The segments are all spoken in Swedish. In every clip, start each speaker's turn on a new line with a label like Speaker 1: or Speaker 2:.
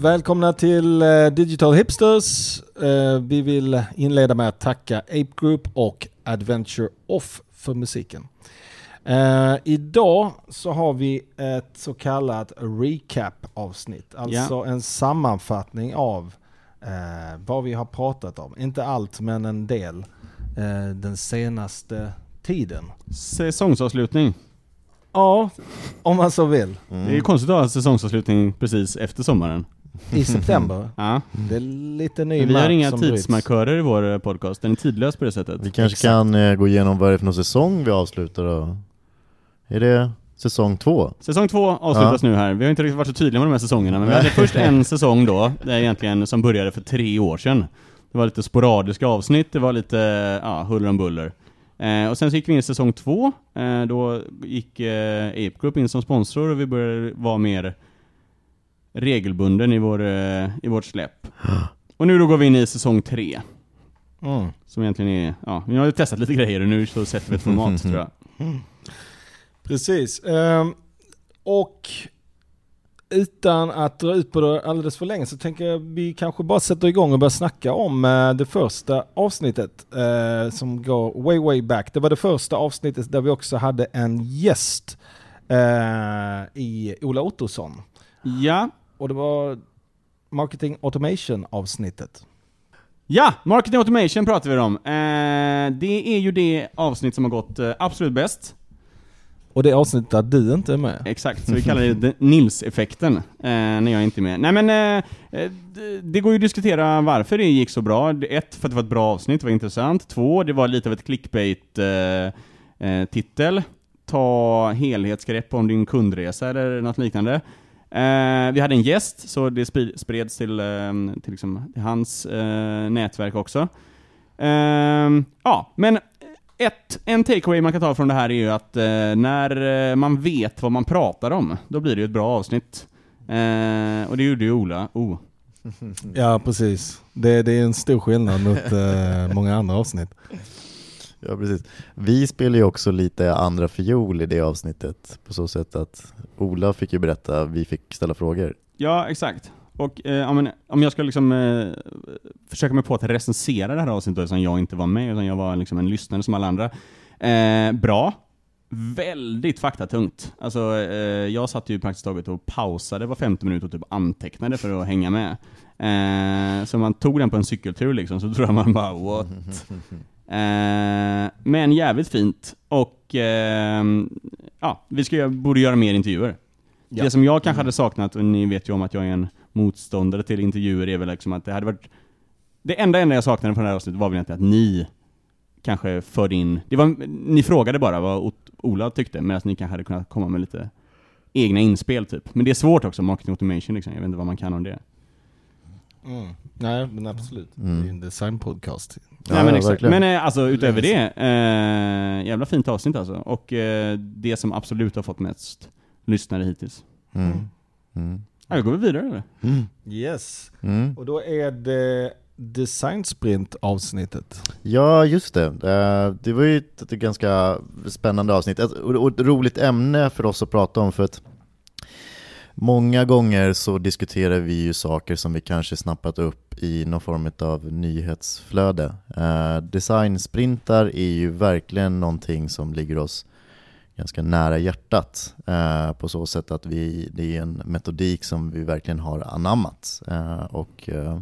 Speaker 1: Välkomna till eh, Digital Hipsters. Eh, vi vill inleda med att tacka Ape Group och Adventure Off för musiken. Eh, idag så har vi ett så kallat recap-avsnitt. Alltså en sammanfattning av vad vi har pratat om. Inte allt men en del den senaste tiden.
Speaker 2: Säsongsavslutning.
Speaker 1: Ja, om man så vill.
Speaker 2: Det är konstigt att ha säsongsavslutning precis efter sommaren.
Speaker 1: I september.
Speaker 2: Ja.
Speaker 1: Det är lite ny
Speaker 2: Vi har inga
Speaker 1: som bryts.
Speaker 2: tidsmarkörer i vår eh, podcast, den är tidlös på det sättet.
Speaker 3: Vi kanske
Speaker 1: Exakt.
Speaker 3: kan eh, gå igenom vad det är för någon säsong vi avslutar då? Är det säsong två?
Speaker 2: Säsong två avslutas nu här. Vi har inte riktigt varit så tydliga med de här säsongerna, men vi hade först en säsong då, det är egentligen som började för tre år sedan. Det var lite sporadiska avsnitt, det var lite, ja, huller om buller. Eh, och sen så gick vi in i säsong två, eh, då gick eh, Ape Group in som sponsor och vi började vara mer regelbunden i, vår, eh, i vårt släpp. Och nu då går vi in i säsong tre.
Speaker 1: Mm.
Speaker 2: Som egentligen är, ja, vi har ju testat lite grejer och nu så sätter vi ett format tror jag.
Speaker 1: Precis. Ehm, och utan att dra ut på det alldeles för länge så tänker jag vi kanske bara sätter igång och börjar snacka om eh, det första avsnittet eh, som går way way back. Det var det första avsnittet där vi också hade en gäst eh, i Ola Ottosson.
Speaker 2: Ja,
Speaker 1: Och det var Marketing Automation avsnittet.
Speaker 2: ja, marketing automation pratar vi om. Eh, det är ju det avsnitt som har gått eh, absolut bäst.
Speaker 1: Och det avsnittet där du inte är med.
Speaker 2: Exakt, så vi kallar det Nils-effekten, eh, när jag inte är med. Nej men, eh, eh, det- går ju att diskutera varför det gick så bra. Ett, för att det var ett bra avsnitt, det var intressant. Två, det var lite av ett clickbait-titel. Ta helhetsgrepp om din kundresa eller något liknande. Eh, vi hade en gäst, så det spreds till, eh, till, liksom, till hans eh, nätverk också. Eh, ja, men ett, en takeaway man kan ta från det här är ju att eh, när eh, man vet vad man pratar om, då blir det ju ett bra avsnitt. Eh, och det gjorde ju Ola. Oh.
Speaker 1: Ja, precis. Det, det är en stor skillnad mot eh, många andra avsnitt.
Speaker 3: Ja, precis. Vi spelar ju också lite andra fiol i det avsnittet på så sätt att Ola fick ju berätta, vi fick ställa frågor.
Speaker 2: Ja, exakt. Och eh, men, om jag ska liksom eh, försöka mig på att recensera det här avsnittet eftersom jag inte var med, utan jag var liksom en lyssnare som alla andra. Eh, bra. Väldigt faktatungt. Alltså, eh, jag satt ju praktiskt taget och pausade var femte minut och typ antecknade för att hänga med. Eh, så man tog den på en cykeltur liksom, så tror jag man bara what? Eh, men jävligt fint. Och eh, ja, vi ska, borde göra mer intervjuer.
Speaker 1: Ja.
Speaker 2: Det som jag kanske hade saknat, och ni vet ju om att jag är en motståndare till intervjuer, är väl liksom att det hade varit... Det enda enda jag saknade från det här avsnittet var väl egentligen att ni kanske förde in... Det var, ni frågade bara vad Ola tyckte, medan ni kanske hade kunnat komma med lite egna inspel typ. Men det är svårt också, marketing automation liksom. Jag vet inte vad man kan om det.
Speaker 1: Mm. Nej, men absolut.
Speaker 3: Mm.
Speaker 1: Det är en designpodcast.
Speaker 3: Ja,
Speaker 2: Nej men
Speaker 3: ja,
Speaker 2: exakt.
Speaker 3: verkligen.
Speaker 2: Men eh, alltså utöver det, eh, jävla fint avsnitt alltså. Och eh, det som absolut har fått mest lyssnare hittills.
Speaker 3: Mm. Mm.
Speaker 2: Ja, då går vi vidare eller?
Speaker 3: Mm.
Speaker 1: Yes.
Speaker 3: Mm.
Speaker 1: Och då är det Design Sprint avsnittet.
Speaker 3: Ja, just det. Eh, Det var ju ett, ett ganska spännande avsnitt och ett roligt ämne för oss att prata om för att många gånger så diskuterar vi ju saker som vi kanske snappat upp i någon form av nyhetsflöde. Eh, Designsprintar är ju verkligen någonting som ligger oss ganska nära hjärtat eh, på så sätt att vi, det är en metodik som vi verkligen har anammat eh, och eh,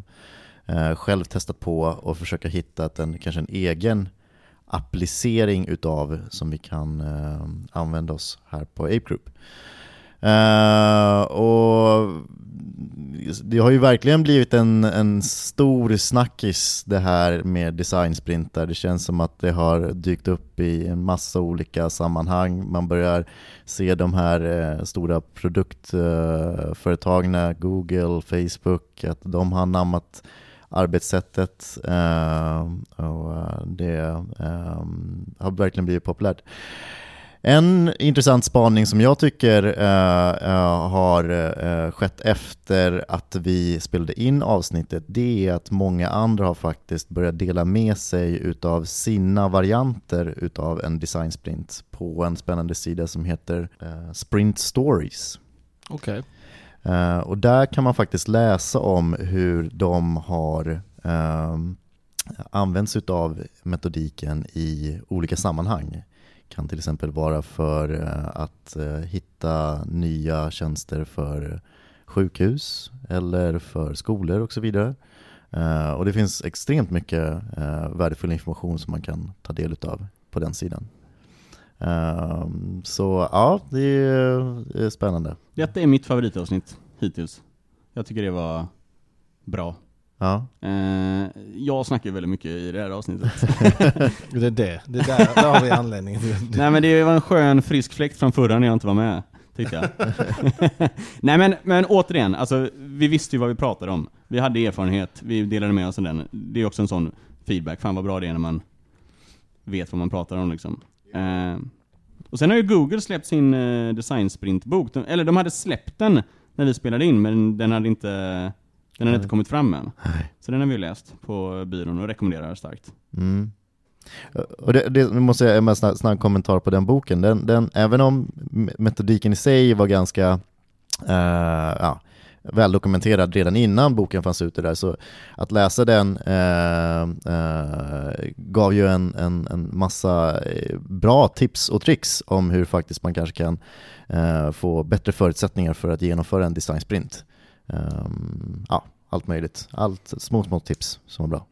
Speaker 3: eh, själv testat på och försöka hitta en, kanske en egen applicering utav som vi kan eh, använda oss här på Ape Group. Uh, och det har ju verkligen blivit en, en stor snackis det här med designsprintar. Det känns som att det har dykt upp i en massa olika sammanhang. Man börjar se de här eh, stora produktföretagen, eh, Google, Facebook, att de har namnat arbetssättet eh, och eh, det har verkligen blivit populärt. En intressant spaning som jag tycker eh, eh, har eh, skett efter att vi spelade in avsnittet, det är att många andra har faktiskt börjat dela med sig utav sina varianter utav en design sprint på en spännande sida som heter Sprint Stories.
Speaker 1: Okej.
Speaker 3: Eh, och där kan man faktiskt läsa om hur de har använts av metodiken i olika sammanhang kan till exempel vara för eh, att eh, hitta nya tjänster för sjukhus eller för skolor och så vidare. Eh, och det finns extremt mycket värdefull information som man kan ta del av på den sidan. Ehm, så ja, det är spännande.
Speaker 2: Detta är mitt favoritavsnitt hittills. Jag tycker det var bra.
Speaker 3: Ja.
Speaker 2: Eh, jag snackar ju väldigt mycket i det här avsnittet.
Speaker 1: det är det, det är där, där har vi anledningen.
Speaker 2: Nej men det var en skön frisk fläkt från förra när jag inte var med, tyckte jag. Nej men, men återigen, alltså, vi visste ju vad vi pratade om. Vi hade erfarenhet, vi delade med oss av den. Det är också en sån feedback, fan vad bra det är när man vet vad man pratar om liksom. Eh, och sen har ju Google släppt sin eh, designsprintbok, eller de hade släppt den när vi spelade in, men den hade inte, den hade inte kommit fram än. Så den har vi läst på byrån och rekommenderar starkt.
Speaker 3: Mm. Och det, det måste jag en snabb, snabb kommentar på den boken. Den, den, även om metodiken i sig var ganska uh, ja, väldokumenterad redan innan boken fanns ute där, så att läsa den eh, eh, gav ju en, en, en massa eh, bra tips och tricks om hur faktiskt man kanske kan eh, få bättre förutsättningar för att genomföra en distansprint. Ehm, ja, allt möjligt. Allt små, små tips som var bra.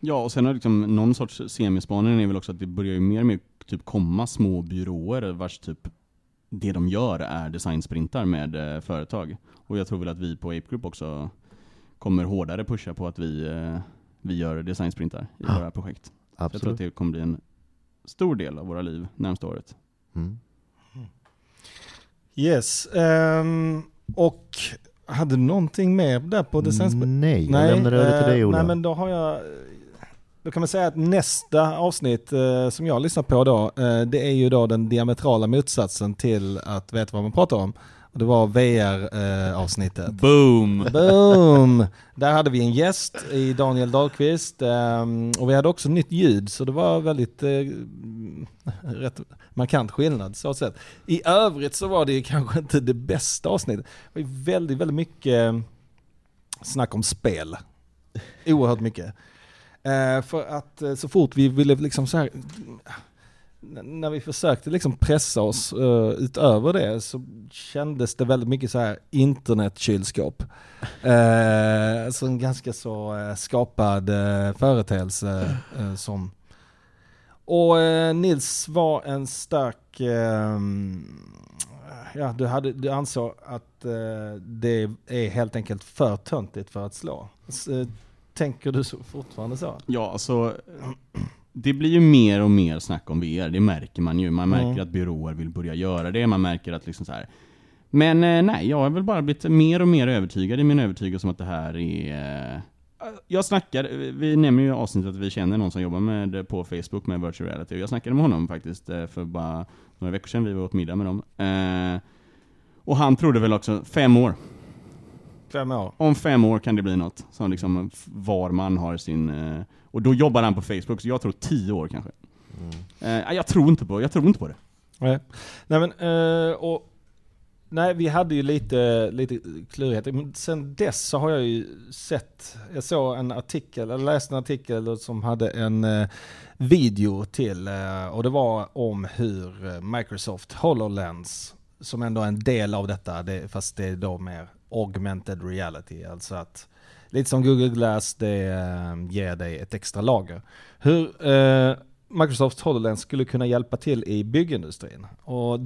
Speaker 2: Ja, och sen har liksom någon sorts semispaning är väl också att det börjar ju mer och mer typ komma små byråer vars typ det de gör är designsprintar med eh, företag. Och jag tror väl att vi på Ape Group också kommer hårdare pusha på att vi, eh, vi gör designsprintar i ja. våra projekt.
Speaker 3: Absolut.
Speaker 2: Jag tror att det kommer bli en stor del av våra liv närmsta året.
Speaker 3: Mm.
Speaker 1: Yes, um, och hade du någonting mer där på designsprintar?
Speaker 3: Nej, jag lämnar över till dig
Speaker 1: Ola. Nej, men då har jag då kan man säga att nästa avsnitt eh, som jag lyssnar på då, eh, det är ju då den diametrala motsatsen till att veta vad man pratar om. Det var VR-avsnittet. Eh,
Speaker 2: Boom!
Speaker 1: Boom! Där hade vi en gäst i Daniel Dahlqvist ehm, och vi hade också nytt ljud så det var väldigt eh, rätt markant skillnad så sett. I övrigt så var det kanske inte det bästa avsnittet. Det var väldigt, väldigt mycket snack om spel. Oerhört mycket. Eh, för att eh, så fort vi ville liksom så här, när vi försökte liksom pressa oss uh, utöver det så kändes det väldigt mycket så här internetkylskåp. Uh, alltså en ganska så uh, skapad uh, företeelse uh, som... Och Nils var en stark... ja, du, hade, du ansåg att det är helt enkelt för töntigt för att slå. Tänker du så, fortfarande så?
Speaker 2: Ja, alltså det blir ju mer och mer snack om VR, det märker man ju. Man märker mm. att byråer vill börja göra det, man märker att liksom så här. Men eh, nej, jag har väl bara blivit mer och mer övertygad i min övertygelse om att det här är... Eh, jag snackar, vi nämner ju i avsnittet att vi känner någon som jobbar med, på Facebook med virtual reality, jag snackade med honom faktiskt eh, för bara några veckor sedan, vi var åt middag med dem. och han trodde väl också, fem år.
Speaker 1: Fem år.
Speaker 2: Om fem år kan det bli något, som liksom var man har sin... Och då jobbar han på Facebook, så jag tror tio år kanske. Mm. Eh, jag tror inte på, jag tror inte på det.
Speaker 1: Nej, nej men, eh, och Nej, vi hade ju lite, lite klurigheter. Men sen dess så har jag ju sett, jag såg en artikel, eller läste en artikel som hade en eh, video till eh, och det var om hur eh, Microsoft HoloLens, som ändå är en del av detta, det, fast det är då mer augmented reality. Alltså att lite som Google Glass, det äh, ger dig ett extra lager. Hur äh, Microsoft HoloLens skulle kunna hjälpa till i byggindustrin. Och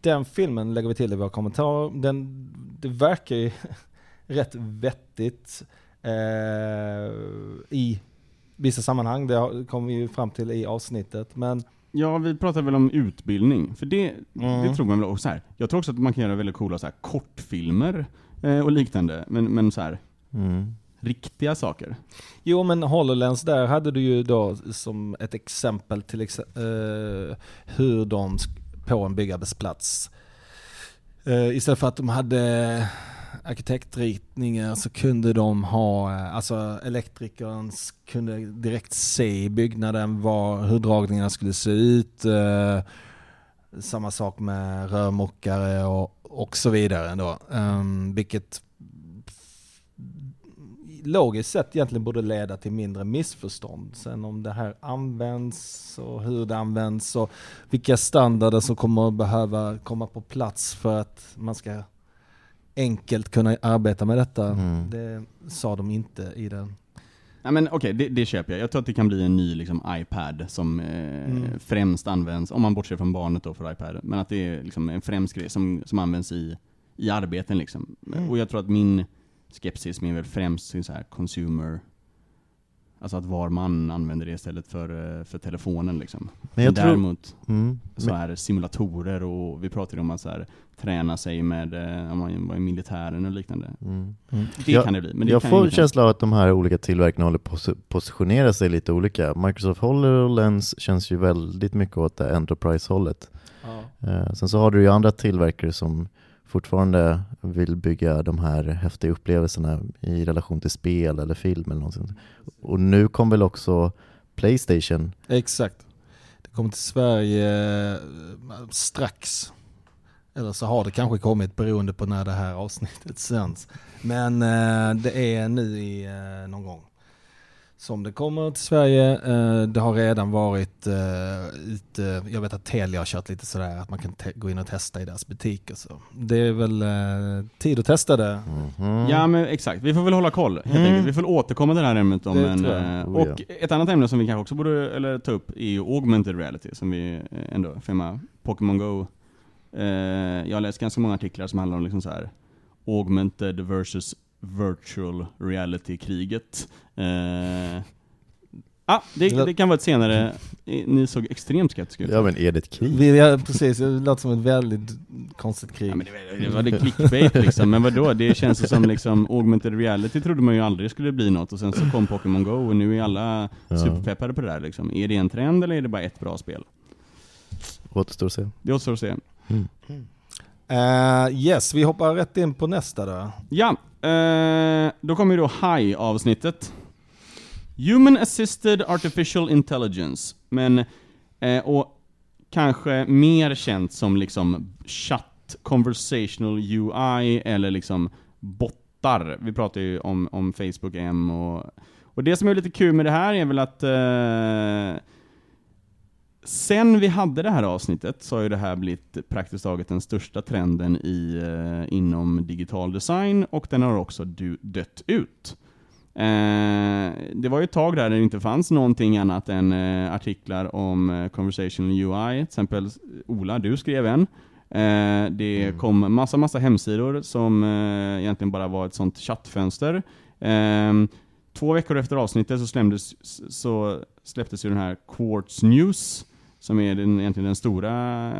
Speaker 1: den filmen lägger vi till i våra kommentarer. Den, det verkar ju rätt vettigt äh, i vissa sammanhang. Det kommer vi ju fram till i avsnittet. Men
Speaker 2: Ja, vi pratar väl om utbildning. För det, mm. det tror man väl också. Här. Jag tror också att man kan göra väldigt coola så här, kortfilmer eh, och liknande. Men, men så här, mm. riktiga saker.
Speaker 1: Jo, men HoloLens där hade du ju då som ett exempel till ex eh, hur de på en byggarbetsplats eh, istället för att de hade arkitektritningar så kunde de ha, eh, alltså elektrikern kunde direkt se i byggnaden var, hur dragningarna skulle se ut. Eh, samma sak med rörmokare och, och så vidare då. Um, vilket logiskt sett egentligen borde leda till mindre missförstånd. Sen om det här används och hur det används och vilka standarder som kommer att behöva komma på plats för att man ska enkelt kunna arbeta med detta.
Speaker 3: Mm.
Speaker 1: Det sa de inte i den.
Speaker 2: Nej men okej, okay, det, det, köper jag. Jag tror att det kan bli en ny liksom, iPad som eh, mm. främst används, om man bortser från barnet då för iPad, men att det är liksom en främst grej som, som används i, i arbeten liksom. Mm. Och jag tror att min skepsis är väl främst så här consumer Alltså att var man använder det istället för, eh, för telefonen liksom. Men jag Däremot tror... mm. så är simulatorer och vi pratade om att så här, träna sig med, eh, om man var i militären och liknande. Mm. Mm. Det jag, kan det bli. Men det
Speaker 3: jag får en känsla av att de här olika tillverkarna håller på att positionera sig lite olika. Microsoft HoloLens känns ju väldigt mycket åt det Enterprise-hållet. Ja. Eh, sen så har du ju andra tillverkare som fortfarande vill bygga de här häftiga upplevelserna i relation till spel eller film eller någonting. Och nu kom väl också Playstation?
Speaker 1: Exakt. Det kommer till Sverige eh, strax. Eller så har det kanske kommit beroende på när det här avsnittet sänds. Men eh, det är nu i eh, någon gång som det kommer till Sverige. Eh, det har redan varit eh, ute, jag vet att Telia har kört lite sådär att man kan gå in och testa i deras butiker. Så det är väl eh, tid att testa det. Mm.
Speaker 2: Ja men exakt, vi får väl hålla koll helt mm. enkelt. Vi får återkomma till det här ämnet om en... Oh, och ja. ett annat ämne som vi kanske också borde eller, ta upp är ju augmented reality som vi ändå filmar. Pokémon Go. Jag har läst ganska många artiklar som handlar om liksom så här augmented versus virtual reality-kriget. Eh, ah, det, det, kan vara ett senare, ni såg extremt skeptiska ut.
Speaker 3: Ja men är det ett krig?
Speaker 1: Vi, ja, precis, det låter som ett väldigt konstigt krig. Ja,
Speaker 2: men det, det var det clickbait liksom, men vadå? Det känns som liksom, augmented reality trodde man ju aldrig skulle bli något och sen så kom Pokémon Go och nu är alla ja. superpeppade på det där liksom. Är det en trend eller är det bara ett bra spel?
Speaker 3: Återstår att se.
Speaker 2: Det återstår att se. Mm.
Speaker 1: Uh, yes, vi hoppar rätt in på nästa då.
Speaker 2: Ja, Eh, då kommer ju då High-avsnittet. Human Assisted Artificial Intelligence. Men, eh, och kanske mer känt som liksom chatt, conversational UI eller liksom bottar. Vi pratar ju om, om Facebook M och, och det som är lite kul med det här är väl att eh, Sen vi hade det här avsnittet så har ju det här blivit praktiskt taget den största trenden i, eh, inom digital design och den har också dött ut. Eh, det var ju ett tag där det inte fanns någonting annat än eh, artiklar om eh, conversational UI. Till exempel Ola, du skrev en. Eh, det mm. kom massa, massa hemsidor som eh, egentligen bara var ett sånt chattfönster. två veckor efter avsnittet så, släpptes, så släpptes ju den här Quartz News som är den, egentligen den stora,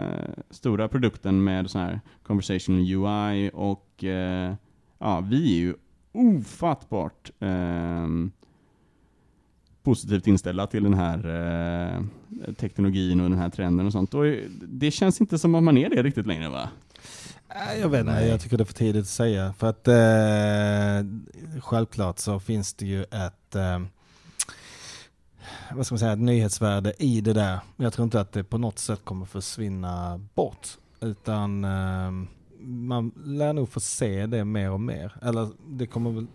Speaker 2: stora produkten med sån här conversational UI och eh, ja, vi är ju ofattbart eh, positivt inställda till den här eh, teknologin och den här trenden och sånt. Och det känns inte som att man är det riktigt längre va?
Speaker 1: Jag vet inte, jag tycker det är för tidigt att säga. För att eh, självklart så finns det ju ett eh, vad ska man säga, ett nyhetsvärde i det där. Jag tror inte att det på något sätt kommer försvinna bort. Utan ehm, man lär nog få se det mer och mer. Eller det kommer väl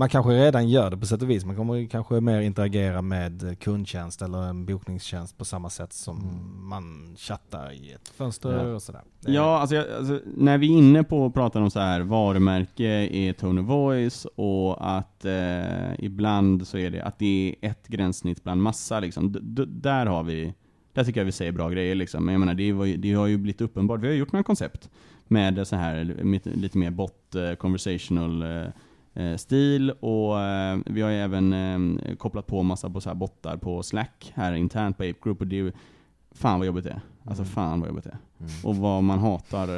Speaker 1: man kanske redan gör det på sätt och vis. Man kommer kanske mer interagera med kundtjänst eller en bokningstjänst på samma sätt som mm. man chattar i ett fönster ja. och sådär.
Speaker 2: Ja, alltså, jag, alltså, när vi är inne på att prata om så här varumärke är tone of voice och att eh, ibland så är det att det är ett gränssnitt bland massa liksom. D där har vi, där tycker jag vi säger bra grejer liksom. Men jag menar, det, var, det har ju blivit uppenbart. Vi har gjort några koncept med så här lite mer bot eh, conversational Eh, stil och eh, vi har ju även eh, kopplat på massa på så här bottar på Slack här internt på Ape Group och det är fan vad jobbigt det är. Alltså mm. fan vad jobbigt det är. Mm. Och vad man hatar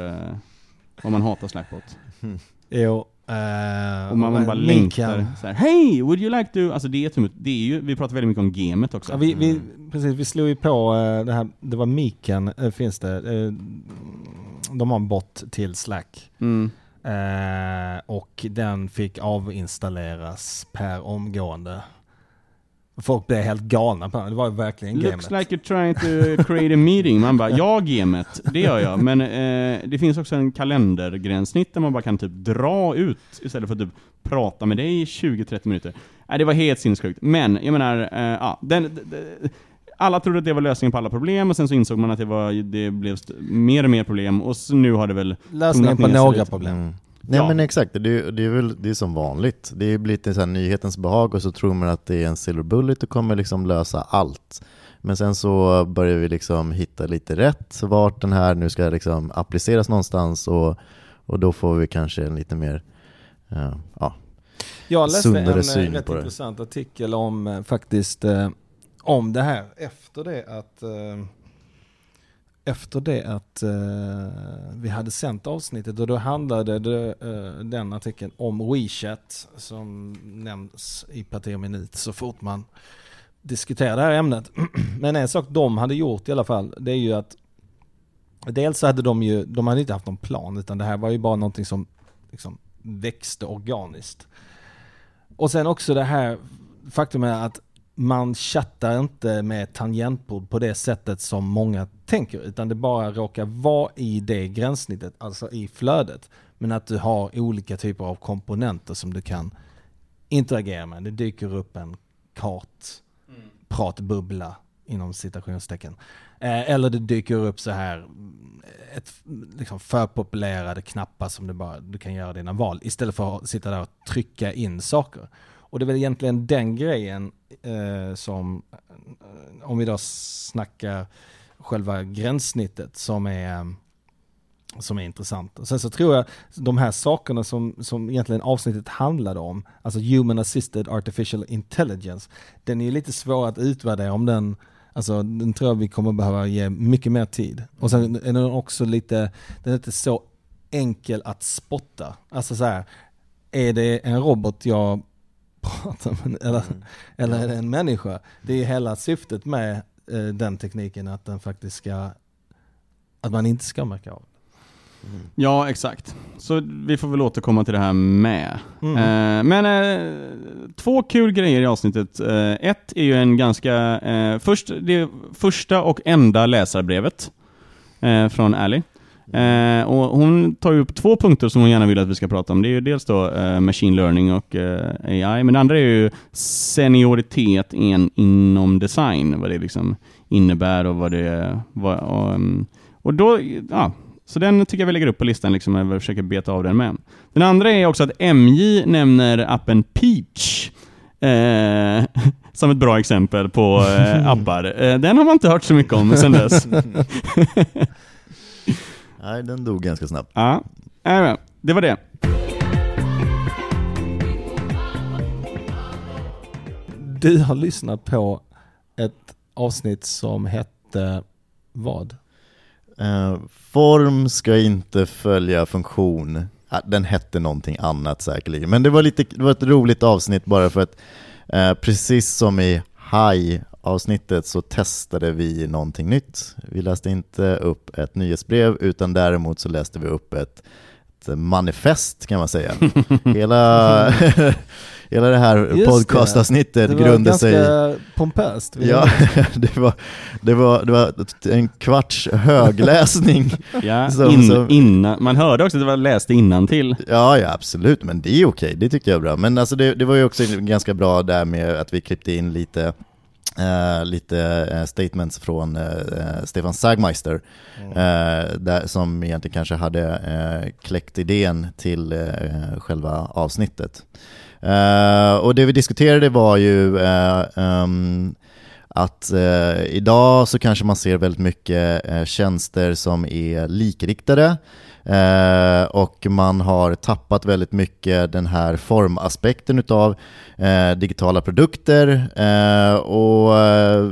Speaker 2: vad man hatar Slackbot.
Speaker 1: Jo,
Speaker 2: Uh, och man, man bara längtar såhär, Hej! Would you like to... Alltså det är, det är ju, vi pratar väldigt mycket om gamet också.
Speaker 1: Ja, vi, vi, precis, vi slog ju på det här, det var Mikan, finns det. de har en bot till Slack. Mm. Eh, och den fick avinstalleras per omgående. Folk blev helt galna på det. Det var ju verkligen
Speaker 2: Looks
Speaker 1: gamet.
Speaker 2: like you're trying to create a meeting. Man bara, ja gamet, det gör jag. Men eh, det finns också en kalendergränssnitt där man bara kan typ dra ut istället för att typ prata med dig i 20-30 minuter. Nej, det var helt sinnessjukt. Men, jag menar, eh, ja, den, d- d- alla trodde att det var lösningen på alla problem, och sen så insåg man att det, var, det blev mer och mer problem, och så nu har det väl
Speaker 1: Lösningen på några problem.
Speaker 3: Nej
Speaker 2: Ja.
Speaker 3: men exakt, det är, det är väl det är som vanligt. Det är blivit en sån här nyhetens behag och så tror man att det är en silver bullet och kommer liksom lösa allt. Men sen så börjar vi liksom hitta lite rätt vart den här nu ska liksom appliceras någonstans och, och då får vi kanske en lite mer, eh, ja,
Speaker 1: Jag läste en eh, rätt intressant artikel om eh, faktiskt om det här efter det att eh, efter det att eh, vi hade sänt avsnittet och då handlade det, eh, den artikeln om WeChat som nämns i parti och minut så fort man diskuterar det här ämnet. Men en sak de hade gjort i alla fall det är ju att dels så hade de ju, de hade inte haft någon plan utan det här var ju bara någonting som liksom växte organiskt. Och sen också det här faktumet att man chattar inte med tangentbord på det sättet som många tänker, utan det bara råkar vara i det gränssnittet, alltså i flödet. Men att du har olika typer av komponenter som du kan interagera med. Det dyker upp en kart, pratbubbla inom citationstecken. Eh, eller det dyker upp så här eh, ett, liksom förpopulerade knappar som du bara du kan göra dina val istället för att sitta där och trycka in saker. Och det är väl egentligen den grejen eh, som, eh, om vi då snackar själva gränssnittet som är, som är intressant. Och sen så tror jag de här sakerna som, som egentligen avsnittet handlade om, alltså human assisted artificial intelligence, den är ju lite svår att utvärdera om den Alltså den tror jag vi kommer behöva ge mycket mer tid. Och sen är den också lite, den är inte så enkel att spotta. Alltså så här, är det en robot jag pratar med eller, eller är det en människa? Det är hela syftet med eh, den tekniken att den faktiskt ska, att man inte ska märka av.
Speaker 2: Ja, exakt. Så vi får väl återkomma till det här med.
Speaker 1: Mm.
Speaker 2: Eh, men eh, två kul grejer i avsnittet. Eh, ett är ju en ganska... Eh, först, det första och enda läsarbrevet eh, från Ali. Eh, och hon tar ju upp två punkter som hon gärna vill att vi ska prata om. Det är ju dels då eh, machine learning och eh, AI, men det andra är ju senioritet in, inom design, vad det liksom innebär och vad det... Vad, och, mm, och då, ja, så den tycker jag vi lägger upp på listan, liksom, jag försöker beta av den med. Den andra är också att MJ nämner appen Peach eh, som ett bra exempel på eh, appar. Eh, den har man inte hört så mycket om sedan dess.
Speaker 3: nej den dog ganska snabbt.
Speaker 2: ja, äh, det var det.
Speaker 1: Du har lyssnat på ett avsnitt som hette vad?
Speaker 3: Eh, form ska inte följa funktion. Den hette någonting annat säkerligen. Men det var, lite, det var ett roligt avsnitt bara för att eh, precis som i High avsnittet så testade vi någonting nytt. Vi läste inte upp ett nyhetsbrev utan däremot så läste vi upp ett, ett manifest kan man säga. hela, hela det här
Speaker 1: Just det.
Speaker 3: podcastavsnittet
Speaker 1: Det var
Speaker 3: grundade
Speaker 1: ganska
Speaker 3: sig
Speaker 1: pompöst. vill
Speaker 3: Ja,
Speaker 1: jag
Speaker 3: det var, det, var, det var en kvarts högläsning.
Speaker 2: Ja,
Speaker 3: Som-
Speaker 2: in,
Speaker 3: som-
Speaker 2: innan, man hörde också att det var läste till.
Speaker 3: Ja, ja absolut, men det är okej, det tycker jag är bra. Men alltså det, det var ju också ganska bra där med att vi klippte in lite, eh, lite eh, statements från eh, Stefan Sagmeister, eh, där, som egentligen kanske hade kläckt idén till själva avsnittet. Och det vi diskuterade var ju ehm, att idag så kanske man ser väldigt mycket tjänster som är likriktade eh, och man har tappat väldigt mycket den här formaspekten utav eh, digitala produkter. Eh, och eh,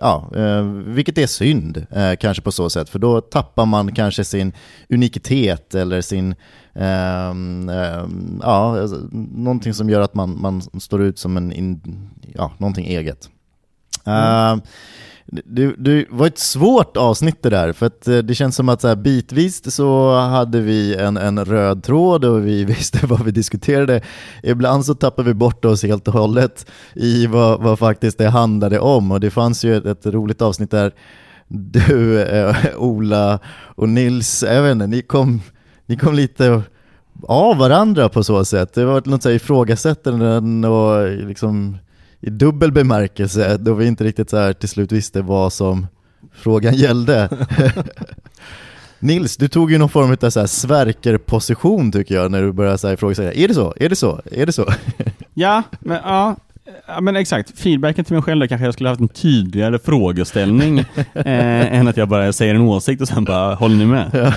Speaker 3: ja, eh, vilket är synd kanske på så sätt. För då tappar man kanske sin unikitet eller sin ehm, ehm, ja, alltså, någonting som gör att man, man står ut som en, in, ja, någonting eget. Eh, det, det var ett svårt avsnitt det där, för att eh, det känns som att så här, bitvis så hade vi en, en röd tråd och vi visste vad vi diskuterade. Ibland så tappade vi bort oss helt och hållet i vad, vad faktiskt det handlade om och det fanns ju ett, ett roligt avsnitt där du, eh, Ola och Nils, jag vet inte, ni kom, ni kom lite av varandra på så sätt. Det var något så här ifrågasättande och liksom i dubbel bemärkelse då vi inte riktigt så här till slut visste vad som frågan gällde. Nils, du tog ju någon form av så här svärkerposition tycker jag när du började så här ifrågasätta. Är det så? Är det så? Är det så?
Speaker 2: Ja, men ja. Ja men exakt, feedbacken till mig själv där kanske jag skulle haft en tydligare frågeställning eh, än att jag bara säger en åsikt och sen bara, håller ni med?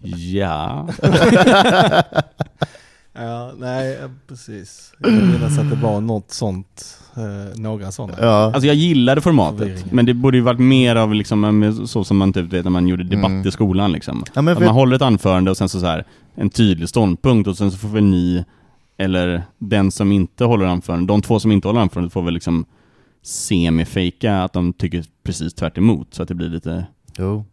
Speaker 2: ja.
Speaker 1: Ja, nej, precis. Jag minns att det var något sånt, eh, några sådana.
Speaker 3: Ja.
Speaker 2: Alltså jag gillade formatet, men det borde ju varit mer av liksom, så som man typ vet när man gjorde debatt
Speaker 3: Mm.
Speaker 2: i skolan liksom.
Speaker 3: Ja, men
Speaker 2: Att
Speaker 3: för,
Speaker 2: man håller ett anförande och sen så, så här, en tydlig ståndpunkt och sen så får väl ni, eller den som inte håller anförande, de två som inte håller anförandet får väl liksom semifejka att de tycker precis tvärt emot så att det blir lite,
Speaker 3: jo,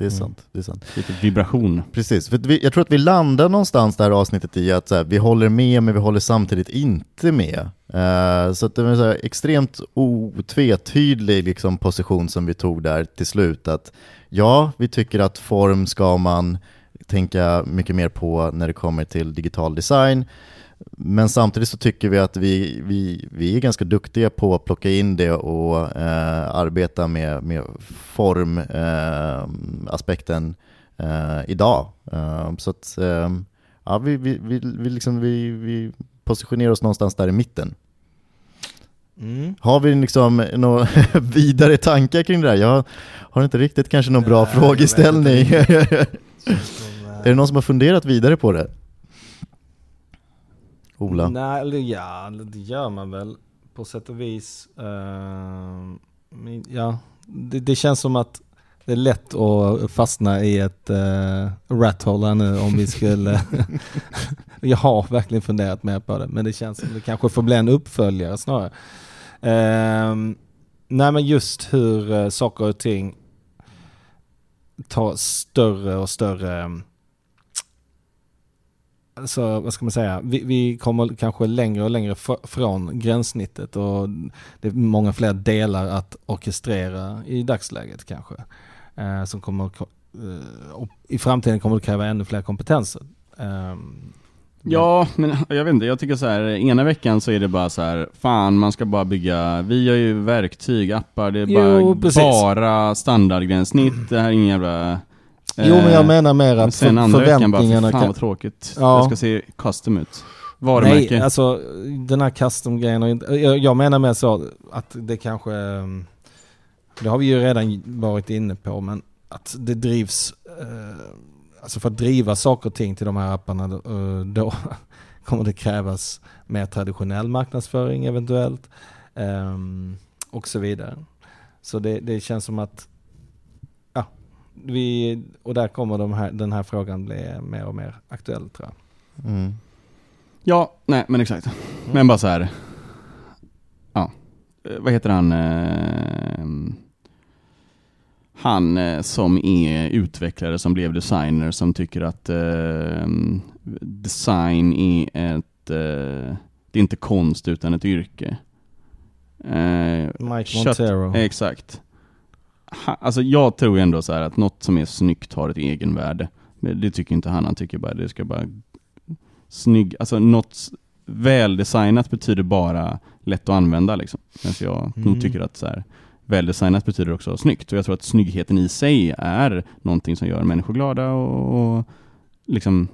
Speaker 3: det är
Speaker 1: Mm.
Speaker 3: sant. Det är sant.
Speaker 2: lite vibration.
Speaker 3: Precis, för vi, jag tror att vi landar någonstans det här avsnittet i att här, vi håller med men vi håller samtidigt inte med. Eh, så att det var en extremt otvetydlig liksom, position som vi tog där till slut. Att ja, vi tycker att form ska man tänka mycket mer på när det kommer till digital design. Men samtidigt så tycker vi att vi, vi, vi är ganska duktiga på att plocka in det och eh, arbeta med, med formaspekten eh, eh, idag. Eh, så att eh, ja, vi, vi, vi, vi, liksom, vi, vi positionerar oss någonstans där i mitten.
Speaker 1: Mm.
Speaker 3: Har vi liksom några vidare tankar kring det där? Jag har inte riktigt kanske någon bra
Speaker 1: Nej,
Speaker 3: frågeställning. är det någon som har funderat vidare på det? Ola?
Speaker 1: Nej, eller ja, det gör man väl på sätt och vis. Men ja, det, det känns som att det är lätt att fastna i ett uh, rat hole här nu om vi skulle... jag har verkligen funderat mer på det, men det känns som det kanske får bli en uppföljare snarare. Ehm, nej men just hur uh, saker och ting tar större och större alltså, vad ska man säga, vi, vi kommer kanske längre och längre från gränssnittet och det är många fler delar att orkestrera i dagsläget kanske. Eh, som kommer, eh, I framtiden kommer det kräva ännu fler kompetenser. Ehm,
Speaker 2: Ja, men jag vet inte, jag tycker så här, ena veckan så är det bara så här, fan man ska bara bygga, vi har ju verktyg, appar, det är
Speaker 1: Jo,
Speaker 2: bara,
Speaker 1: precis.
Speaker 2: bara standardgränssnitt, det här är ingen jävla...
Speaker 1: jo men jag menar mer
Speaker 2: men
Speaker 1: att
Speaker 2: sen
Speaker 1: för,
Speaker 2: andra veckan bara,
Speaker 1: förväntningarna
Speaker 2: för fan vad tråkigt.
Speaker 1: Ja.
Speaker 2: Det ska se custom ut. Varumärke.
Speaker 1: Nej, alltså den här custom-grejen, jag, jag menar mer så att det kanske, ehm, det har vi ju redan varit inne på, men att det drivs, eh, alltså för att driva saker och ting till de här apparna, eh, då kommer det krävas mer traditionell marknadsföring eventuellt, ehm, och så vidare. Så det, det känns som att, vi, och där kommer de här, den här frågan bli mer och mer aktuell tror jag.
Speaker 3: Mm.
Speaker 2: Ja, nej men exakt. Men bara så här. Ja. Eh, Vad heter han? eh, Han eh, som är utvecklare som blev designer som tycker att eh, design är ett, eh, det är inte konst utan ett yrke. Eh,
Speaker 1: Mike
Speaker 2: Kött-
Speaker 1: Montero.
Speaker 2: Exakt. Alltså jag tror ändå så här att något som är snyggt har ett egenvärde. Men det tycker inte han, han tycker bara det ska bara snygg, alltså något väldesignat betyder bara lätt att använda liksom. Medan jag
Speaker 1: Mm.
Speaker 2: nog tycker att så här, väldesignat betyder också snyggt. Och jag tror att snyggheten i sig är någonting som gör människor glada och, och liksom,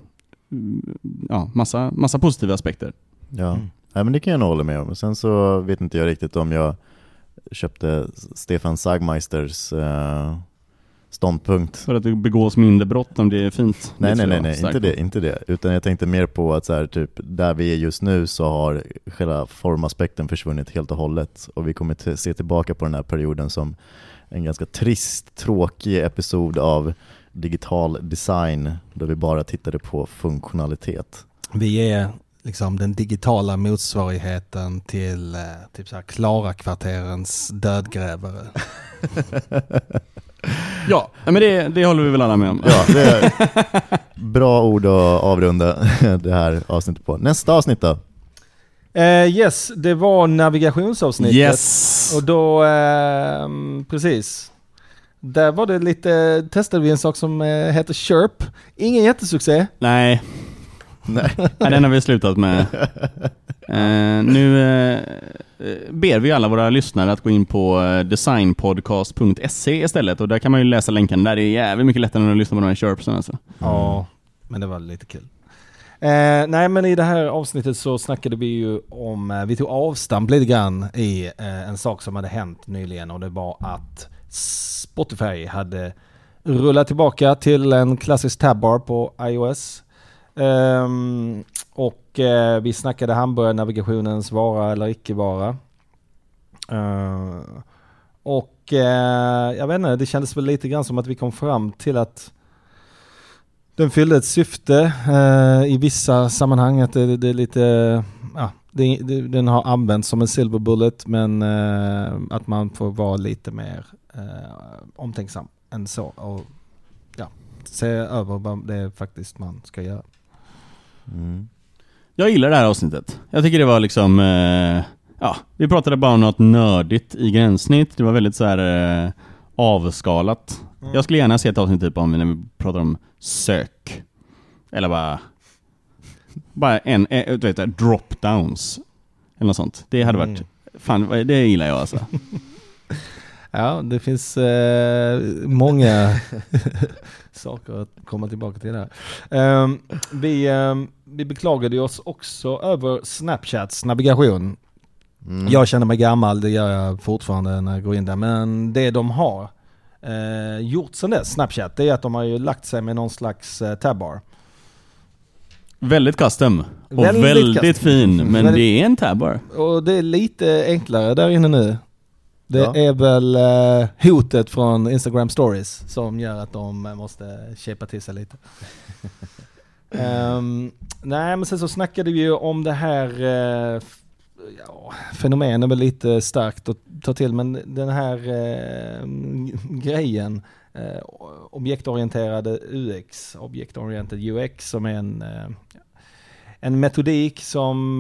Speaker 2: mm, ja, massa, massa positiva aspekter.
Speaker 3: Ja.
Speaker 1: Mm.
Speaker 3: Nej, men det kan jag nog hålla med om. Sen så vet inte jag riktigt om jag köpte Stefan Sagmeisters eh, ståndpunkt.
Speaker 2: För att det begås mindre brott om det är fint.
Speaker 3: Nej, nej, nej, nej, inte det, inte det. Utan jag tänkte mer på att så här, typ, där vi är just nu så har själva formaspekten försvunnit helt och hållet. Och vi kommer t- se tillbaka på den här perioden som en ganska trist, tråkig episod av digital design, där vi bara tittade på funktionalitet.
Speaker 1: Vi är liksom den digitala motsvarigheten till eh, typ så här Klara-kvarterens dödgrävare.
Speaker 2: Ja, men det, det håller vi väl alla med om.
Speaker 3: Ja, det är bra ord att avrunda det här avsnittet på. Nästa avsnitt då?
Speaker 1: Eh, yes, det var navigationsavsnittet.
Speaker 2: Yes!
Speaker 1: Och då, eh, precis. Där var det lite, testade vi en sak som eh, heter Chirp. Ingen jättesuccé.
Speaker 2: Nej,
Speaker 3: Nej.
Speaker 2: Nej, den har vi slutat med. Eh, nu eh, ber vi alla våra lyssnare att gå in på eh, designpodcast.se istället och där kan man ju läsa länken. Där är det jävligt mycket lättare än att lyssna på de här chirpsen alltså.
Speaker 1: Ja, men det var lite kul. Eh, nej men i det här avsnittet så snackade vi ju om, eh, vi tog avstamp lite grann i eh, en sak som hade hänt nyligen och det var att Spotify hade rullat tillbaka till en klassisk tabbar på iOS. Um, och uh, vi snackade hamburgarnavigationens vara eller icke vara. Uh, och uh, jag vet inte, det kändes väl lite grann som att vi kom fram till att den fyllde ett syfte i vissa sammanhang. Att det, det är lite, det, det, den har använts som en silver bullet men att man får vara lite mer omtänksam än så. Och ja, se över vad det är faktiskt man ska göra.
Speaker 3: Mm.
Speaker 2: Jag gillar det här avsnittet. Jag tycker det var liksom, eh, ja, vi pratade bara om något nördigt i gränssnitt. Det var väldigt så här eh, avskalat.
Speaker 1: Mm.
Speaker 2: Jag skulle gärna se ett avsnitt typ om när vi pratar om sök. Eller bara, bara en, eh, du vet, drop-downs. Eller något sånt. Det hade varit,
Speaker 1: Mm.
Speaker 2: fan det gillar jag alltså.
Speaker 1: Ja, det finns eh, många saker att komma tillbaka till där. Ehm, vi, ehm, vi beklagade oss också över Snapchats navigation.
Speaker 3: Mm.
Speaker 1: Jag känner mig gammal, det gör jag fortfarande när jag går in där. Men det de har eh, gjort sedan dess, Snapchat, det är att de har ju lagt sig med någon slags eh, tabbar.
Speaker 2: Väldigt custom. Och
Speaker 1: Väldigt
Speaker 2: väldigt, fin, men
Speaker 1: Väldigt-
Speaker 2: det är en tabbar.
Speaker 1: Och det är lite enklare där inne nu. Det
Speaker 3: Ja.
Speaker 1: är väl eh, hotet från Instagram stories som gör att de eh, måste kämpa till sig lite. Ehm, nej men sen så snackade vi ju om det här, f- ja, fenomen är väl lite starkt att ta till men den här eh, grejen, eh, objektorienterade UX, objektoriented UX som är en eh, en metodik som,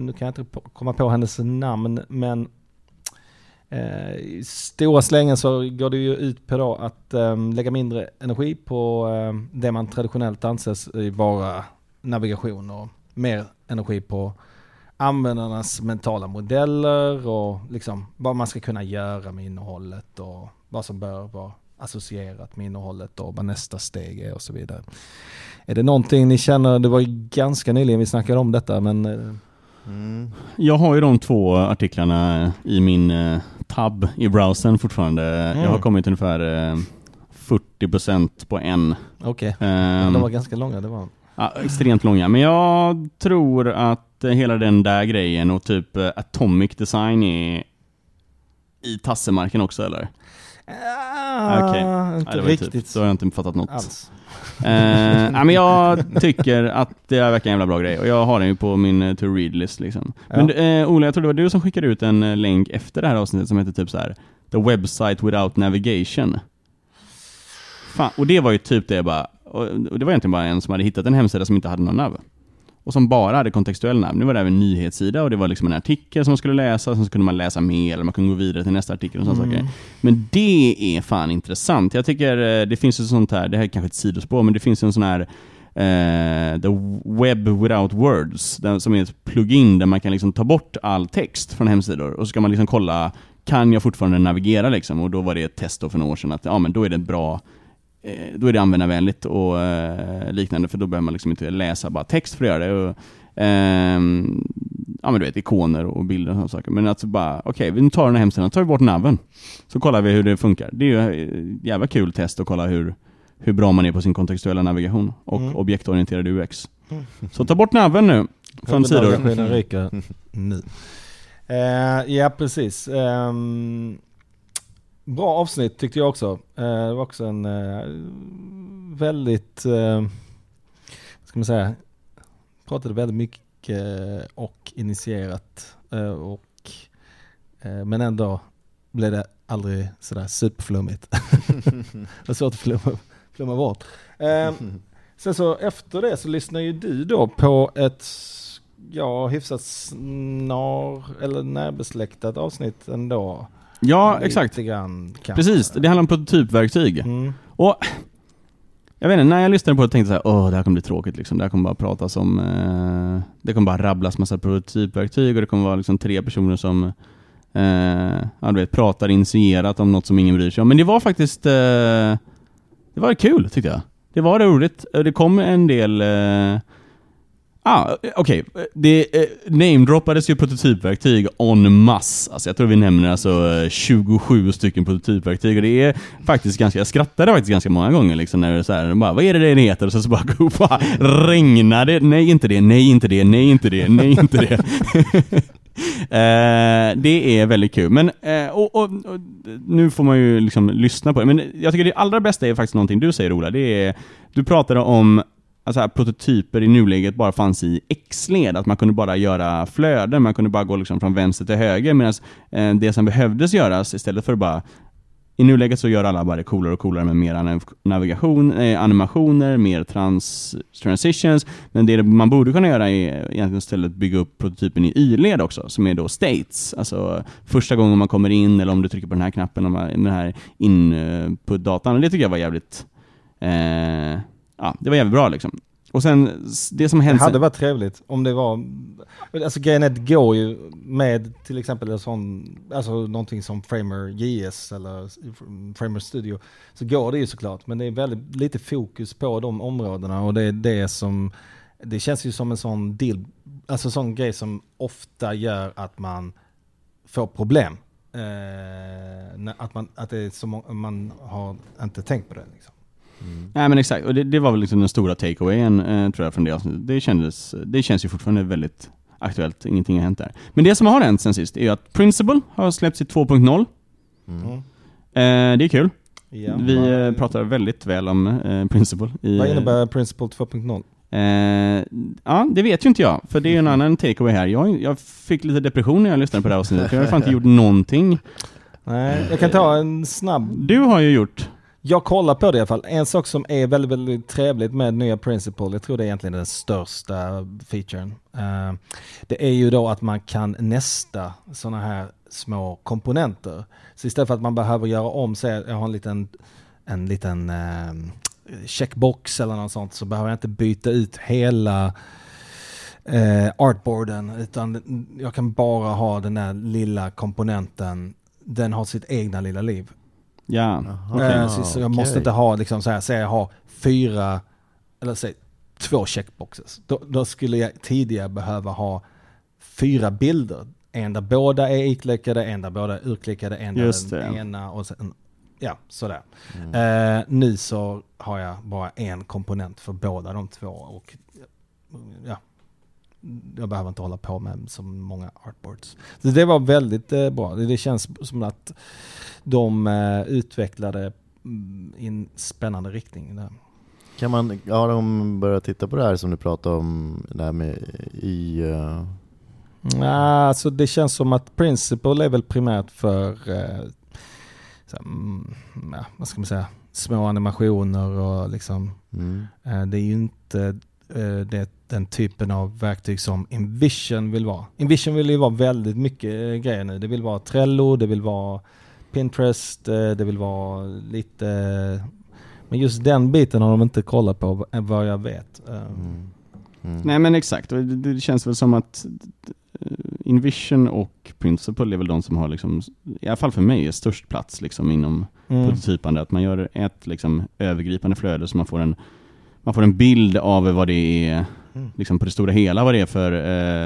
Speaker 1: nu kan jag inte komma på hennes namn, men eh, i stora slängen så går det ju ut på då att eh, lägga mindre energi på eh, det man traditionellt anses vara navigation och mer energi på användarnas mentala modeller och liksom vad man ska kunna göra med innehållet och vad som bör vara associerat med innehållet och vad nästa steg är och så vidare. Är det någonting ni känner, det var ju ganska nyligen vi snackade om detta men eh,
Speaker 3: Mm.
Speaker 2: Jag har ju de två artiklarna i min eh, tab i browsern fortfarande. Jag har kommit ungefär eh, 40% på en.
Speaker 1: okej. Ja,
Speaker 2: Ehm,
Speaker 1: de var ganska långa, det var
Speaker 2: ja, extremt långa, men jag tror att eh, hela den där grejen och typ eh, Atomic Design är i tassemarken också eller?
Speaker 1: Ah,
Speaker 2: Okej.
Speaker 1: Inte
Speaker 2: Nej, ju
Speaker 1: riktigt
Speaker 2: Typ, då har jag inte fattat något.
Speaker 1: alls.
Speaker 2: Eh, nej, men jag tycker att det verkar en jävla bra grej och jag har den ju på min eh, to-read-list liksom.
Speaker 1: Ja.
Speaker 2: Men eh, Ola, jag tror det var du som skickade ut en eh, länk efter det här avsnittet som heter typ så här The website without navigation. Fan, och det var ju typ det jag bara, och det var egentligen bara en som hade hittat en hemsida som inte hade någon nav. Och som bara hade kontextuell nav. Nu var det även en nyhetssida och det var liksom en artikel som man skulle läsa, sen så kunde man läsa mer, eller man kunde gå vidare till nästa artikel och sådana
Speaker 1: Mm.
Speaker 2: saker. Men det är fan intressant. Jag tycker eh, det finns ju sånt här, det här är kanske ett sidospår, men det finns en sån här eh, The Web Without Words, den, som är ett plugin där man kan liksom ta bort all text från hemsidor och så ska man liksom kolla, kan jag fortfarande navigera liksom? Och då var det ett test för några år sedan att ja men då är det bra eh, då är det användarvänligt och eh, liknande för då behöver man liksom inte läsa bara text för att göra det. Och, ehm, ja men du vet, ikoner och bilder och sådana saker. Men alltså bara, okej, vi tar den här hemsidan, tar vi bort naven. Så kollar vi hur det funkar. Det är ju ett jävla kul test att kolla hur, hur bra man är på sin kontextuella navigation och
Speaker 1: Mm.
Speaker 2: objektorienterad UX. Så ta bort naven nu från sidor.
Speaker 1: Nu. Eh, ja, precis. Ehm, bra avsnitt tyckte jag också. Eh, det var också en eh, väldigt, eh, vad ska man säga, pratade väldigt mycket och initierat. Och, men ändå blev det aldrig sådär superflummigt. det var svårt att flumma, flumma bort. Sen så efter det så lyssnar ju du då på ett ja, hyfsat snar eller närbesläktat avsnitt ändå.
Speaker 2: Ja, exakt.
Speaker 1: Lite grann kanske.
Speaker 2: Precis, det handlar om prototypverktyg.
Speaker 1: Mm.
Speaker 2: Och jag vet inte, när jag lyssnade på det tänkte jag så här, åh det här kommer bli tråkigt liksom. Det här kommer bara pratas om, eh, det kommer bara rabblas massa prototypverktyg och det kommer vara liksom tre personer som eh, ja, du vet, pratar initierat om något som ingen bryr sig om. Men det var faktiskt, eh, det var kul tyckte jag. Det var roligt. Det kom en del eh, Ah, eh, Okej, det eh, namedroppades ju prototypverktyg en masse. Alltså jag tror vi nämner alltså eh, 27 stycken prototypverktyg och det är faktiskt ganska, jag skrattade faktiskt ganska många gånger liksom när det är så här, bara, vad är det det heter? Och så, så bara, bara regnar det, nej inte det, nej inte det, nej inte det, nej inte det. Eh, det är väldigt kul. Men, eh, och, och, och, nu får man ju liksom lyssna på det. Men jag tycker det allra bästa är faktiskt någonting du säger Ola. Det är, du pratade om alltså här, prototyper i nuläget bara fanns i X-led, att man kunde bara göra flöden, man kunde bara gå liksom från vänster till höger, medan eh, det som behövdes göras istället för att bara i nuläget så gör alla bara det coolare och coolare med mer navigation, eh, animationer, mer trans transitions. Men det man borde kunna göra är egentligen istället bygga upp prototypen i Y-led också, som är då states. Alltså första gången man kommer in, eller om du trycker på den här knappen, om man- den här input-datan. Det tycker jag var jävligt, eh, ja, det var jävligt bra liksom. Och sen, det som
Speaker 1: Det
Speaker 2: hände...
Speaker 1: hade varit trevligt om det var, alltså grejen är det går ju med till exempel en sån, alltså någonting som Framer JS eller Framer Studio, så går det ju såklart, men det är väldigt lite fokus på de områdena och det är det som, det känns ju som en sån deal, alltså sån grej som ofta gör att man får problem. Eh, att, man, att det är så många, man har inte tänkt på det. Liksom.
Speaker 2: Nej men exakt, och det, det var väl liksom den stora takeawayen eh, tror jag från det avsnittet. Det, kändes, det känns ju fortfarande väldigt aktuellt, ingenting har hänt där. Men det som har hänt sen sist är ju att Principle har släppts i 2.0.
Speaker 3: Mm.
Speaker 1: Mm.
Speaker 2: Eh, det är kul.
Speaker 1: Ja,
Speaker 2: Vi
Speaker 1: vad-
Speaker 2: eh, pratar väldigt väl om eh, Principle. I,
Speaker 1: Vad innebär Principle 2.0?
Speaker 2: Eh, ja, det vet ju inte jag, för det är ju en annan takeaway här. Jag, jag fick lite depression när jag lyssnade på det här avsnittet, för jag har fan inte gjort någonting.
Speaker 1: Nej, jag kan ta en snabb
Speaker 2: Du har ju gjort...
Speaker 1: Jag kollar på det i alla fall. En sak som är väldigt, väldigt trevligt med nya Principle, jag tror det är egentligen den största featuren. Eh, det är ju då att man kan nästa sådana här små komponenter. Så istället för att man behöver göra om, säg jag har en liten, en liten eh, checkbox eller något sånt, så behöver jag inte byta ut hela eh, artboarden, utan jag kan bara ha den där lilla komponenten. Den har sitt egna lilla liv.
Speaker 2: Ja, okej.
Speaker 1: Eh, så, så jag måste
Speaker 3: okej.
Speaker 1: inte ha liksom så här, säg jag har fyra, eller säg två checkboxes. Då, då skulle jag tidigare behöva ha fyra bilder. En där båda är iklickade, en där båda är urklickade, en där den ena och sen, ja sådär.
Speaker 3: Mm.
Speaker 1: Eh, nu så har jag bara en komponent för båda de två och ja, jag behöver inte hålla på med så många artboards. Så det var väldigt eh, bra. Det, känns som att de eh, utvecklade mm, i en spännande riktning. Där.
Speaker 3: Kan man, har de börjat titta på det här som du pratade om, det här med i... eh,
Speaker 1: Ja, alltså det känns som att Principle är väl primärt för eh, så här, mm, vad ska man säga, små animationer och liksom
Speaker 3: mm.
Speaker 1: Eh, Det är ju inte eh, det, den typen av verktyg som Invision vill vara. Invision vill ju vara väldigt mycket eh, grejer nu. Det vill vara Trello, det vill vara Pinterest, eh, det vill vara lite... Men just den biten har de inte kollat på v- vad jag vet. Eh,
Speaker 3: Mm. Mm.
Speaker 2: Nej men exakt, det, känns väl som att eh, Invision och Principle är väl de som har, liksom, i alla fall för mig, störst plats liksom, inom
Speaker 1: mm.
Speaker 2: prototypande. Att man gör ett liksom, övergripande flöde så man får en, man får en bild av vad det är,
Speaker 1: Mm.
Speaker 2: liksom på det stora hela, vad det är för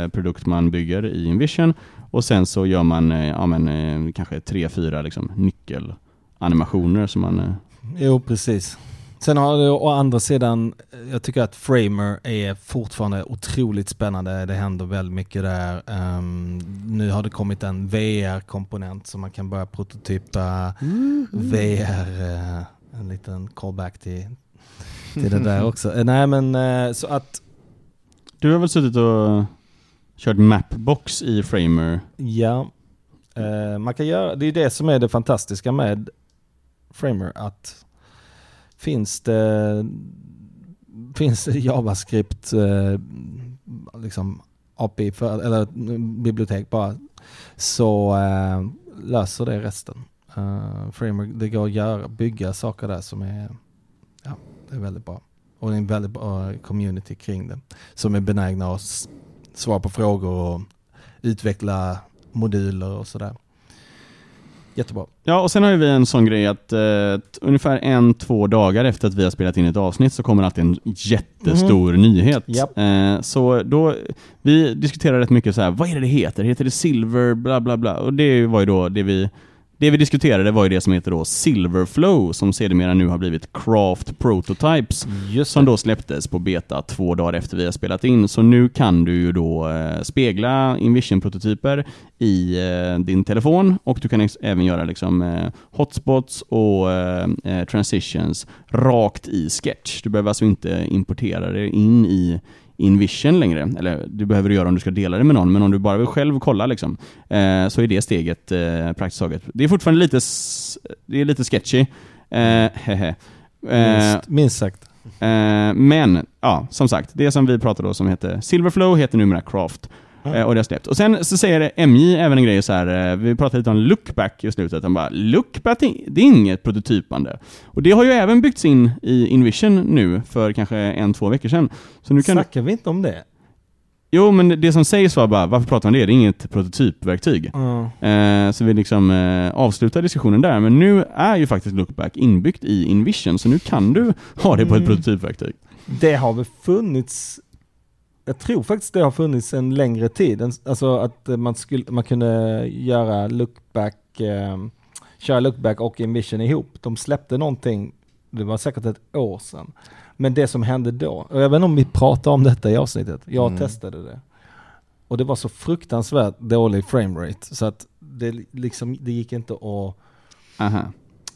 Speaker 2: eh, produkt man bygger i Invision. Och sen så gör man eh, ja, men, eh, kanske tre, fyra liksom, nyckelanimationer som man... Eh,
Speaker 1: Jo, precis. Sen har du å andra sidan, jag tycker att Framer är fortfarande otroligt spännande. Det händer väldigt mycket där. Ehm, nu har det kommit en VR-komponent så man kan börja prototypa VR. eh, en liten callback till, till det där också. Eh, Nej men eh, så att,
Speaker 2: du har väl suttit och kört Mapbox i Framer.
Speaker 1: Ja, eh, man kan göra, det är det som är det fantastiska med Framer, att finns det, finns det JavaScript, eh, liksom API, för, eller bibliotek bara, så eh, löser det resten. Eh, uh, framework, det går att göra, bygga saker där som är, ja, det är väldigt bra. Och det är en väldigt bra community kring det. Som är benägna att svara på frågor och utveckla moduler och sådär. Jättebra.
Speaker 2: Ja, och sen har ju vi en sån grej att eh, ungefär en, två dagar efter att vi har spelat in ett avsnitt så kommer alltid en jättestor nyhet.
Speaker 1: Japp.
Speaker 2: Eh, så då, vi diskuterar rätt mycket så här, vad är det det heter? Heter det Silver, bla bla bla? Och det var ju då det vi det vi diskuterade var ju det som heter då Silverflow, som sedermera nu har blivit Craft Prototypes.
Speaker 1: Just
Speaker 2: Som då släpptes på beta två dagar efter vi har spelat in. Så nu kan du ju då eh, spegla Invision-prototyper i eh, din telefon och du kan även göra liksom eh, hotspots och transitions rakt i Sketch. Du behöver alltså inte importera det in i Invision längre. Eller du behöver göra om du ska dela det med någon, men om du bara vill själv kolla liksom, eh, så är det steget eh, praktiskt taget. Det är fortfarande lite, det är lite sketchy. Eh, hehe. Eh,
Speaker 1: minst, minst sagt.
Speaker 2: Eh, men, ja, som sagt, det som vi pratade om som heter Silverflow heter numera Craft. Eh, och det har släppt. Och sen så säger MJ även en grej så här. eh, vi pratade lite om lookback i slutet. Han bara, lookback, det är inget prototypande. Och det har ju även byggts in i Invision nu för kanske en, två veckor sedan. Så nu kan
Speaker 1: Snackar vi inte om det?
Speaker 2: Jo, men det som sägs var bara, varför pratar man om det? Det är inget prototypverktyg. Eh, så vi liksom eh, avslutar diskussionen där. Men nu är ju faktiskt lookback inbyggt i Invision, så nu kan du ha det på ett
Speaker 1: Mm.
Speaker 2: prototypverktyg.
Speaker 1: Det har väl funnits, jag tror faktiskt det har funnits en längre tid. Alltså att man, skulle, man kunde göra lookback, eh, köra lookback och Invision ihop. De släppte någonting, det var säkert ett år sedan. Men det som hände då, och jag vet inte om vi pratar om detta i avsnittet, jag
Speaker 3: Mm.
Speaker 1: testade det. Och det var så fruktansvärt dålig framerate så att det, liksom, det gick inte att
Speaker 2: Aha.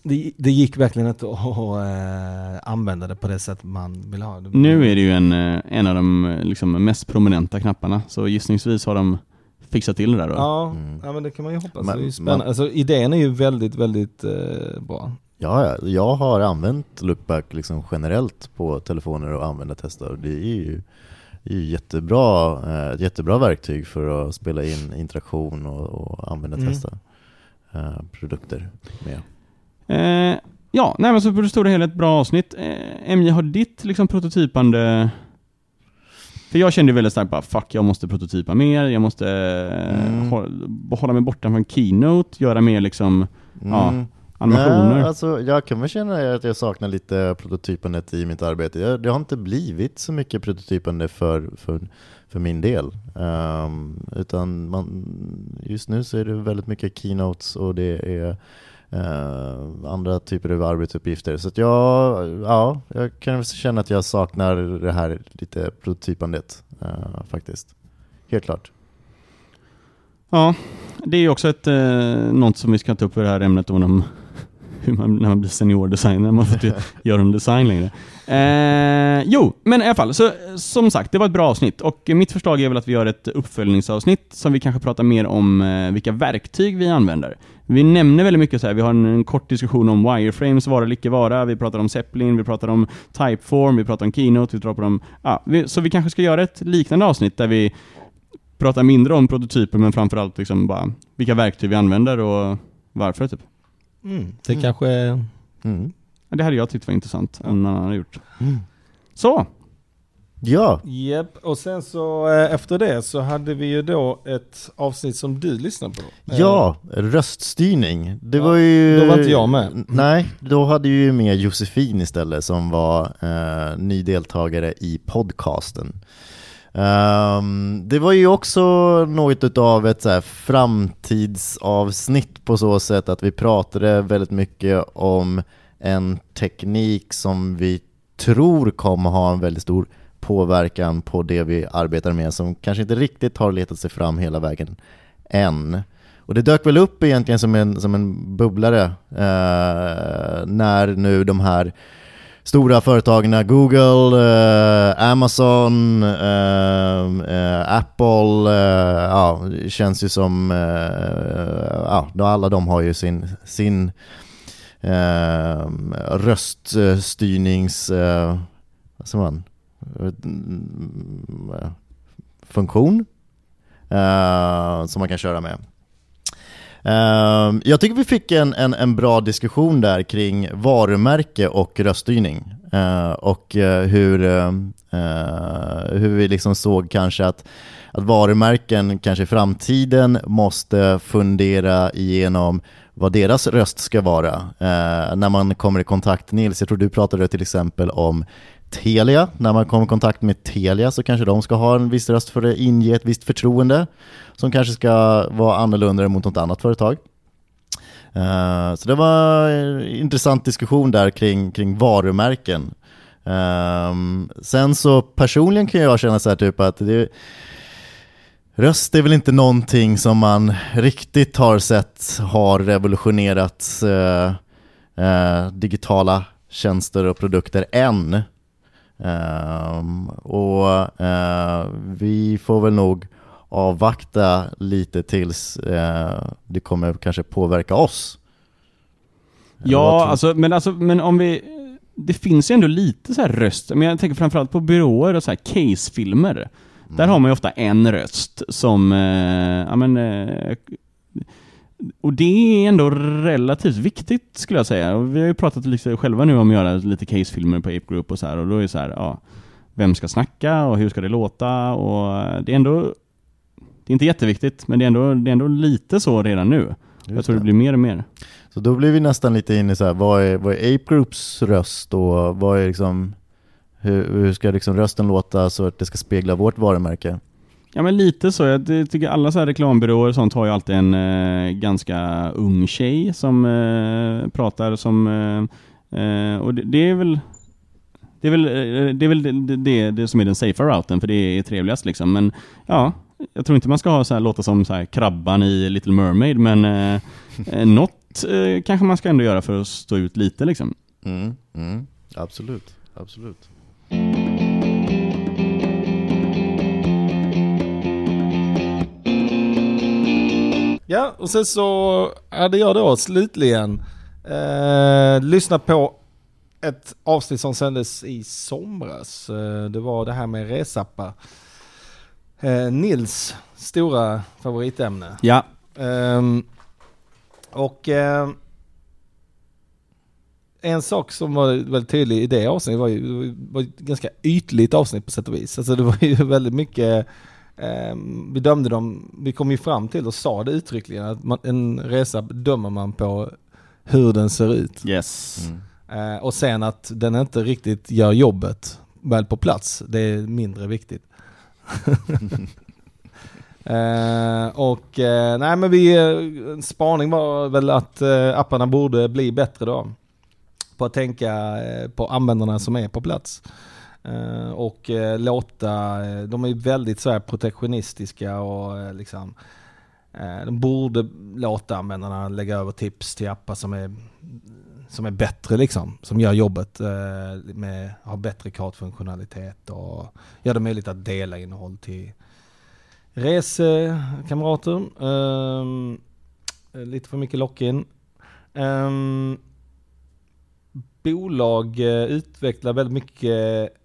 Speaker 1: Det, det gick verkligen inte att äh, använda det på det sätt man vill ha det.
Speaker 2: Nu är det ju en, eh, en av de eh, liksom, mest prominenta knapparna, så gissningsvis har de fixat till det där då.
Speaker 1: Ja,
Speaker 3: Mm.
Speaker 1: ja men det kan man ju hoppas.
Speaker 3: Men-
Speaker 1: det är ju spännande. Alltså, idén är ju väldigt, väldigt eh, bra.
Speaker 3: Ja, ja, jag har använt Lookback liksom generellt på telefoner och användartestar och det är ju, det är ju jättebra, eh, ett jättebra verktyg för att spela in interaktion och, och användartesta eh, produkter med.
Speaker 2: Eh, ja, nej men så på det stora hela ett bra avsnitt. Eh, MJ, har ditt liksom prototypande... För jag kände väldigt starkt bara, fuck jag måste prototypa mer, jag måste eh,
Speaker 3: Mm.
Speaker 2: hålla, hålla mig borta från Keynote, göra mer liksom Ja,
Speaker 3: Mm.
Speaker 2: animationer.
Speaker 3: Nej, alltså, jag kan väl känna att jag saknar lite prototypandet i mitt arbete. Jag, det har inte blivit så mycket prototypande för, för, för min del. Ehm, utan man, just nu så är det väldigt mycket keynotes och det är eh, Eh, andra typer av arbetsuppgifter. Så att jag, ja, jag kan känna att jag saknar det här lite prototypandet eh, faktiskt. Helt klart.
Speaker 2: Ja, det är också ett, eh, något som vi ska ta upp i det här ämnet om hur man, när man blir seniordesigner, man får inte göra en design längre. Eh, jo, men i alla fall, så, som sagt, det var ett bra avsnitt och mitt förslag är väl att vi gör ett uppföljningsavsnitt som vi kanske pratar mer om eh, vilka verktyg vi använder. Vi nämner väldigt mycket så här, vi har en, en kort diskussion om wireframes, vara eller icke vara, vi pratar om Zeppelin, vi pratar om Typeform, vi pratar om Keynote, vi pratar om, ja, vi, så vi kanske ska göra ett liknande avsnitt där vi pratar mindre om prototyper men framförallt liksom bara vilka verktyg vi använder och varför typ.
Speaker 1: Mm. Det
Speaker 3: Mm.
Speaker 1: kanske.
Speaker 3: Mm.
Speaker 2: Det hade jag tyckt var intressant om någon annan hade gjort. Så,
Speaker 3: Ja,
Speaker 1: Japp, och sen så eh, efter det så hade vi ju då ett avsnitt som du lyssnade på.
Speaker 3: Ja, röststyrning. Det
Speaker 1: Ja,
Speaker 3: var ju...
Speaker 1: då var inte jag med.
Speaker 3: Nej, då hade ju med Josefin istället som var eh, ny deltagare i podcasten. Um, det var ju också något utav ett så här framtidsavsnitt på så sätt att vi pratade väldigt mycket om en teknik som vi tror kommer ha en väldigt stor påverkan på det vi arbetar med som kanske inte riktigt har letat sig fram hela vägen än. Och det dök väl upp egentligen som en, som en bubblare eh, när nu de här stora företagen, Google, eh, Amazon, eh, eh, Apple, eh, ja, det känns ju som, eh, ja, alla de har ju sin, sin eh, röststyrnings, eh, vad säger man, mm, eh, funktion eh, som man kan köra med. Uh, jag tycker vi fick en, en, en, bra diskussion där kring varumärke och röststyrning. Uh, och uh, hur, eh, hur vi liksom såg kanske att, att varumärken kanske i framtiden måste fundera igenom vad deras röst ska vara. när man kommer i kontakt, Nils, jag tror du pratade till exempel om Telia. När man kommer i kontakt med Telia så kanske de ska ha en viss röst för att inge ett visst förtroende som kanske ska vara annorlunda mot något annat företag. Uh, så det var en intressant diskussion där kring, kring varumärken. Uh, sen så personligen kan jag känna så här typ att det, röst är väl inte någonting som man riktigt har sett har revolutionerat eh, eh, digitala tjänster och produkter än. Um, och uh, vi får väl nog avvakta lite tills uh, det kommer kanske påverka oss.
Speaker 2: Ja, alltså men, alltså, men om vi... Det finns ju ändå lite så här röst, men jag tänker framförallt på byråer och så här casefilmer. Mm. Där har man ju ofta en röst som, uh, ja men, och det är ändå relativt viktigt skulle jag säga. Och vi har ju pratat lite själva nu om att göra lite casefilmer på Ape Group och så här, och då är det så här, ja, vem ska snacka och hur ska det låta? Och det är ändå, det är inte jätteviktigt, men det är ändå, det är ändå lite så redan nu. Just jag tror det. det blir mer och mer.
Speaker 3: Så då blir vi nästan lite inne i så här, vad är, vad är Ape Groups röst och vad är liksom, hur, hur ska liksom rösten låta så att det ska spegla vårt varumärke?
Speaker 2: Ja men lite så. Jag tycker alla så här reklambyråer och sånt har ju alltid en eh, ganska ung tjej som eh, pratar som... Eh, eh och det, det, är väl... Det är väl, eh, eh, det, är väl det, det, det, som är den safer routen, för det är trevligast liksom. Men ja, jag tror inte man ska ha så här, låta som så här, krabban i Little Mermaid, men eh, eh något eh, kanske man ska ändå göra för att stå ut lite liksom.
Speaker 3: Mm, mm, absolut, absolut.
Speaker 1: Ja, och sen så hade jag då slutligen eh, lyssnat på ett avsnitt som sändes i somras. Eh, det var det här med resappar. Eh, Nils stora favoritämne.
Speaker 2: Ja.
Speaker 1: Ehm, och eh, en sak som var väldigt tydlig i det avsnittet var ju var ett ganska ytligt avsnitt på sätt och vis. Alltså det var ju väldigt mycket eh, vi dömde dem, vi kom ju fram till och sa det uttryckligen att man, en resa dömer man på hur den ser ut.
Speaker 2: Yes.
Speaker 1: Mm. Eh, och sen att den inte riktigt gör jobbet väl på plats, det är mindre viktigt. eh, och eh, nej men vi, en eh, spaning var väl att eh, apparna borde bli bättre då. På att tänka på användarna som är på plats. Eh, och eh, låta, eh, de är väldigt så här protektionistiska och liksom de borde låta användarna lägga över tips till appar som är, som är bättre liksom. Som gör jobbet med, har bättre kartfunktionalitet och gör det möjligt att dela innehåll till resekamrater. Um, lite för mycket lock-in. Um, ehm, bolag utvecklar väldigt mycket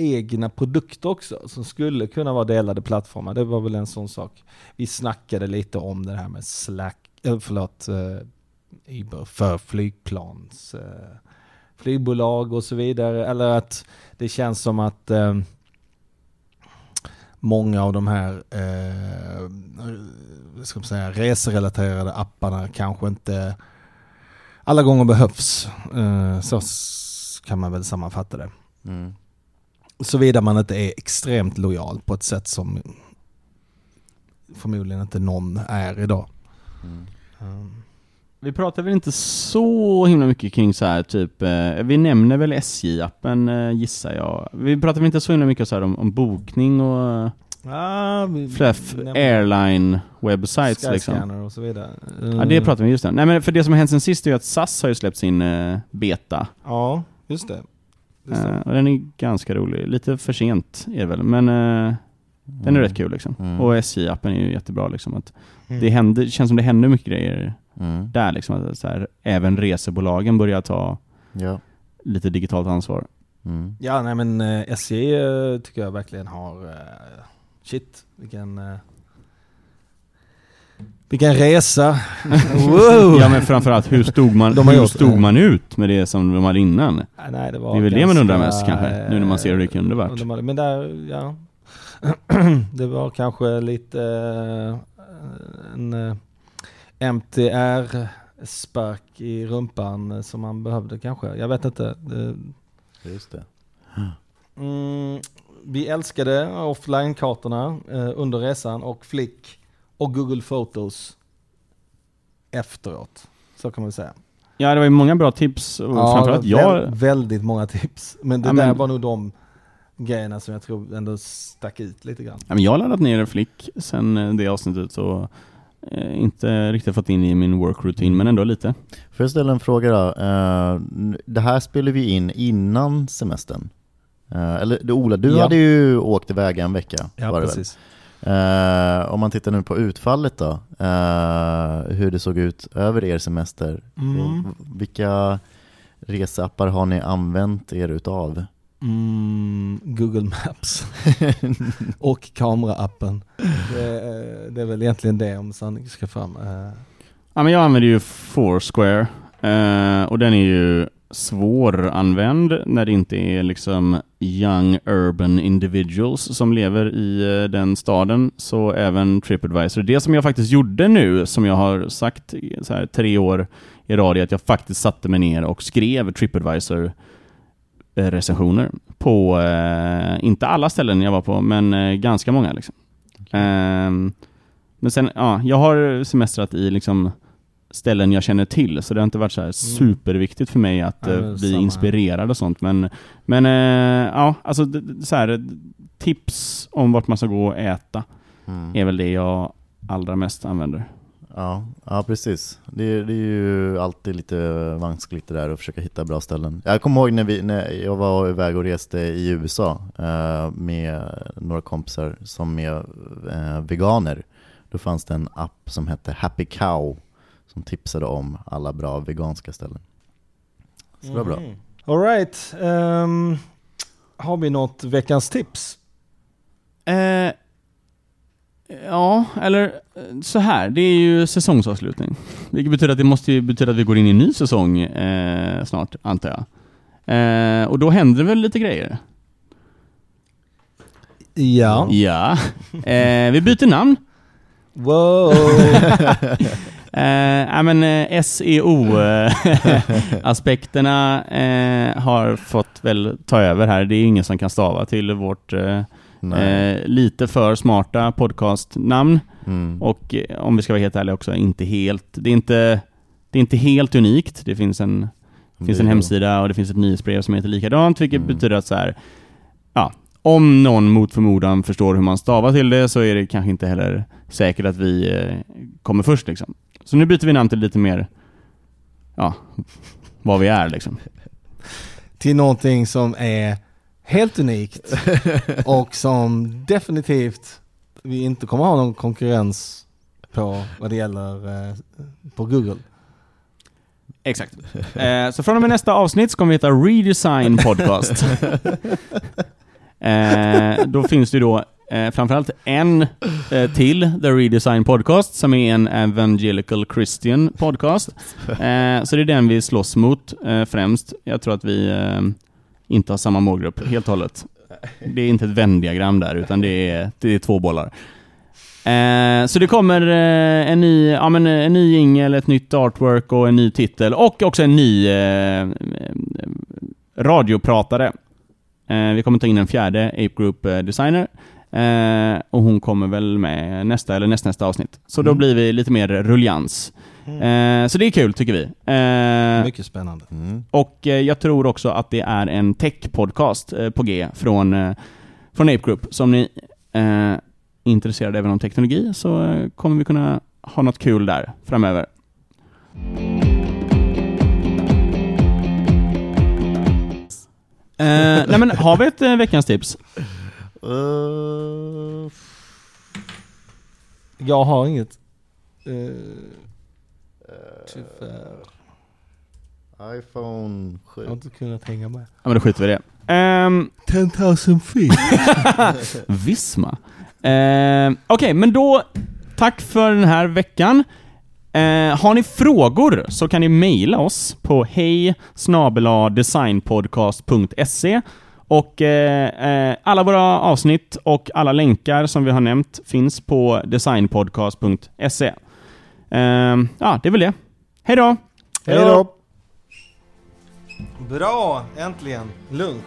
Speaker 1: egna produkter också som skulle kunna vara delade plattformar. Det var väl en sån sak. Vi snackade lite om det här med Slack, äh, förlåt, äh, Uber för flygplans, äh, flygbolag och så vidare. Eller att det känns som att äh, många av de här ska man säga, reserelaterade apparna kanske inte alla gånger behövs. Så kan man väl sammanfatta det. Mm. Såvida man inte är extremt lojal på ett sätt som förmodligen inte någon är idag. Mm.
Speaker 2: Um. Vi pratar väl inte så himla mycket kring så här typ, eh, vi nämner väl SJ-appen eh, gissar jag. Vi pratar väl inte så himla mycket så om, om bokning och
Speaker 1: ah,
Speaker 2: fluff, airline websites liksom.
Speaker 1: och så vidare.
Speaker 2: Mm. Ja det pratar vi just om. Nej men för det som har hänt sen sist är ju att SAS har ju släppt sin eh, beta.
Speaker 1: Ja, just det.
Speaker 2: Eh, och den är ganska rolig. Lite för sent är det väl, men eh, den är rätt kul liksom.
Speaker 3: Mm.
Speaker 2: Och SJ-appen är ju jättebra liksom. Att
Speaker 1: Mm.
Speaker 2: det, händer, det känns som det händer mycket grejer
Speaker 3: Mm.
Speaker 2: där liksom. Att så här, även resebolagen börjar ta
Speaker 3: Ja.
Speaker 2: lite digitalt ansvar.
Speaker 3: Mm.
Speaker 1: Ja, nej men eh, SJ eh, tycker jag verkligen har... eh, shit, vilken... vilken resa! wow!
Speaker 2: Ja men framförallt, hur stod man, hur stod man ut med det som de hade innan?
Speaker 1: Nej, det, var
Speaker 2: Det är väl det man undrar mest kanske, nu när man ser hur det kunde varit.
Speaker 1: eh, hade- Men där, ja. det var kanske lite eh, en eh, MTR-spark i rumpan som man behövde kanske. Jag vet inte.
Speaker 3: Just det.
Speaker 1: Mm, vi älskade offline-kartorna under resan och Flick och Google Photos efteråt. Så kan man säga.
Speaker 2: Ja det var ju många bra tips och framförallt jag...
Speaker 1: vä- Väldigt många tips. Men det
Speaker 2: Ja,
Speaker 1: där
Speaker 2: men-
Speaker 1: var nog de grejerna som jag tror ändå stack ut lite grann.
Speaker 2: Ja, men jag har laddat ner en flick sen eh, det avsnittet och eh, inte riktigt fått in i min work routine men ändå lite.
Speaker 3: Får jag ställa en fråga då? Eh, det här spelar vi in innan semestern. Eller du, Ola, du
Speaker 1: Ja.
Speaker 3: hade ju åkt iväg en vecka.
Speaker 1: Ja,
Speaker 3: det väl? Eh, om man tittar nu på utfallet då, eh, hur det såg ut över er semester.
Speaker 1: Mm.
Speaker 3: Och Vilka reseappar har ni använt er utav?
Speaker 1: Mm, Google Maps och kameraappen. Det, är- det är väl egentligen det om sanningen ska fram. Eh,
Speaker 2: Ja, men jag använder ju Foursquare eh, och den är ju svåranvänd när det inte är liksom young urban individuals som lever i eh, den staden. Så även Tripadvisor. Det som jag faktiskt gjorde nu, som jag har sagt så här, tre år i rad, är att jag faktiskt satte mig ner och skrev Tripadvisor eh, recensioner på, eh, inte alla ställen jag var på, men eh, ganska många. Liksom. Ehm, men sen, ja, jag har semestrat i liksom ställen jag känner till, så det har inte varit så här superviktigt för mig att
Speaker 1: Ja,
Speaker 2: eh, bli
Speaker 1: samma.
Speaker 2: inspirerad och sånt. Men, men eh, ja, alltså så här, tips om vart man ska gå och äta
Speaker 3: Mm.
Speaker 2: är väl det jag allra mest använder.
Speaker 3: Ja, ja precis. Det är, det är ju alltid lite vanskligt det där att försöka hitta bra ställen. Jag kommer ihåg när, vi, när jag var iväg och reste i USA eh, med några kompisar som är eh, veganer. Då fanns det en app som hette Happy Cow som tipsade om alla bra veganska ställen. Så det var bra.
Speaker 1: Mhm. All right. ehm, har vi något veckans tips?
Speaker 2: Eh, ja, eller eh, så här. Det är ju säsongsavslutning. Vilket betyder att det måste ju betyda att vi går in i en ny säsong eh, snart, antar jag. Eh, och då händer väl lite grejer?
Speaker 1: Ja.
Speaker 2: Ja. Eh, vi byter namn.
Speaker 1: Wow.
Speaker 2: Eh, men eh, SEO-aspekterna eh, har fått väl ta över här. Det är ingen som kan stava till vårt eh, eh, lite för smarta podcastnamn.
Speaker 3: Mm.
Speaker 2: Och eh, om vi ska vara helt ärliga också, inte helt, det är inte, det är inte helt unikt. Det finns en, det finns en hemsida och det finns ett nyhetsbrev som heter likadant, vilket
Speaker 3: Mm.
Speaker 2: betyder att så här, ja, om någon mot förmodan förstår hur man stavar till det så är det kanske inte heller säkert att vi eh, kommer först liksom. Så nu byter vi namn till lite mer, ja, vad vi är liksom.
Speaker 1: Till någonting som är helt unikt och som definitivt vi inte kommer ha någon konkurrens på vad det gäller eh, på Google.
Speaker 2: Exakt. Eh, så från och med nästa avsnitt så kommer vi heta Redesign Podcast. eh, då finns det ju då eh, framförallt en eh, till The Redesign Podcast som är en Evangelical Christian podcast. Eh, så det är den vi slåss mot eh, främst. Jag tror att vi eh, inte har samma målgrupp helt och hållet. Det är inte ett vändiagram där, utan det är, det är två bollar. Eh, så det kommer en ny, ja, men, en ny jingel, ett nytt artwork och en ny titel och också en ny radiopratare. Vi kommer ta in en fjärde Ape Group eh, och hon kommer väl med nästa eller nästnästa avsnitt. Så då
Speaker 1: Mm.
Speaker 2: blir vi lite mer ruljans. Eh, så det är kul tycker vi. Eh,
Speaker 1: Mycket spännande.
Speaker 3: Mm.
Speaker 2: och eh, jag tror också att det är en tech-podcast eh, på G från, eh, från Ape Group. Så om ni eh, är intresserade även av teknologi så eh, kommer vi kunna ha något kul där framöver. Eh, nej men har vi ett eh, veckans tips?
Speaker 3: Uh,
Speaker 1: Jag har inget. Uh, tyvärr.
Speaker 3: iPhone 7.
Speaker 1: Jag har inte kunnat hänga med.
Speaker 2: Ja men då skiter vi i det. Ehm,
Speaker 1: 10,000 feet.
Speaker 2: Visma. Eh, Okej, men då tack för den här veckan. Eh, har ni frågor så kan ni mejla oss på hej designpodcast.se och eh, eh, alla våra avsnitt och alla länkar som vi har nämnt finns på designpodcast.se. Eh, ja, det är väl det. Hej då!
Speaker 1: Hej då! Bra, äntligen. Lugn.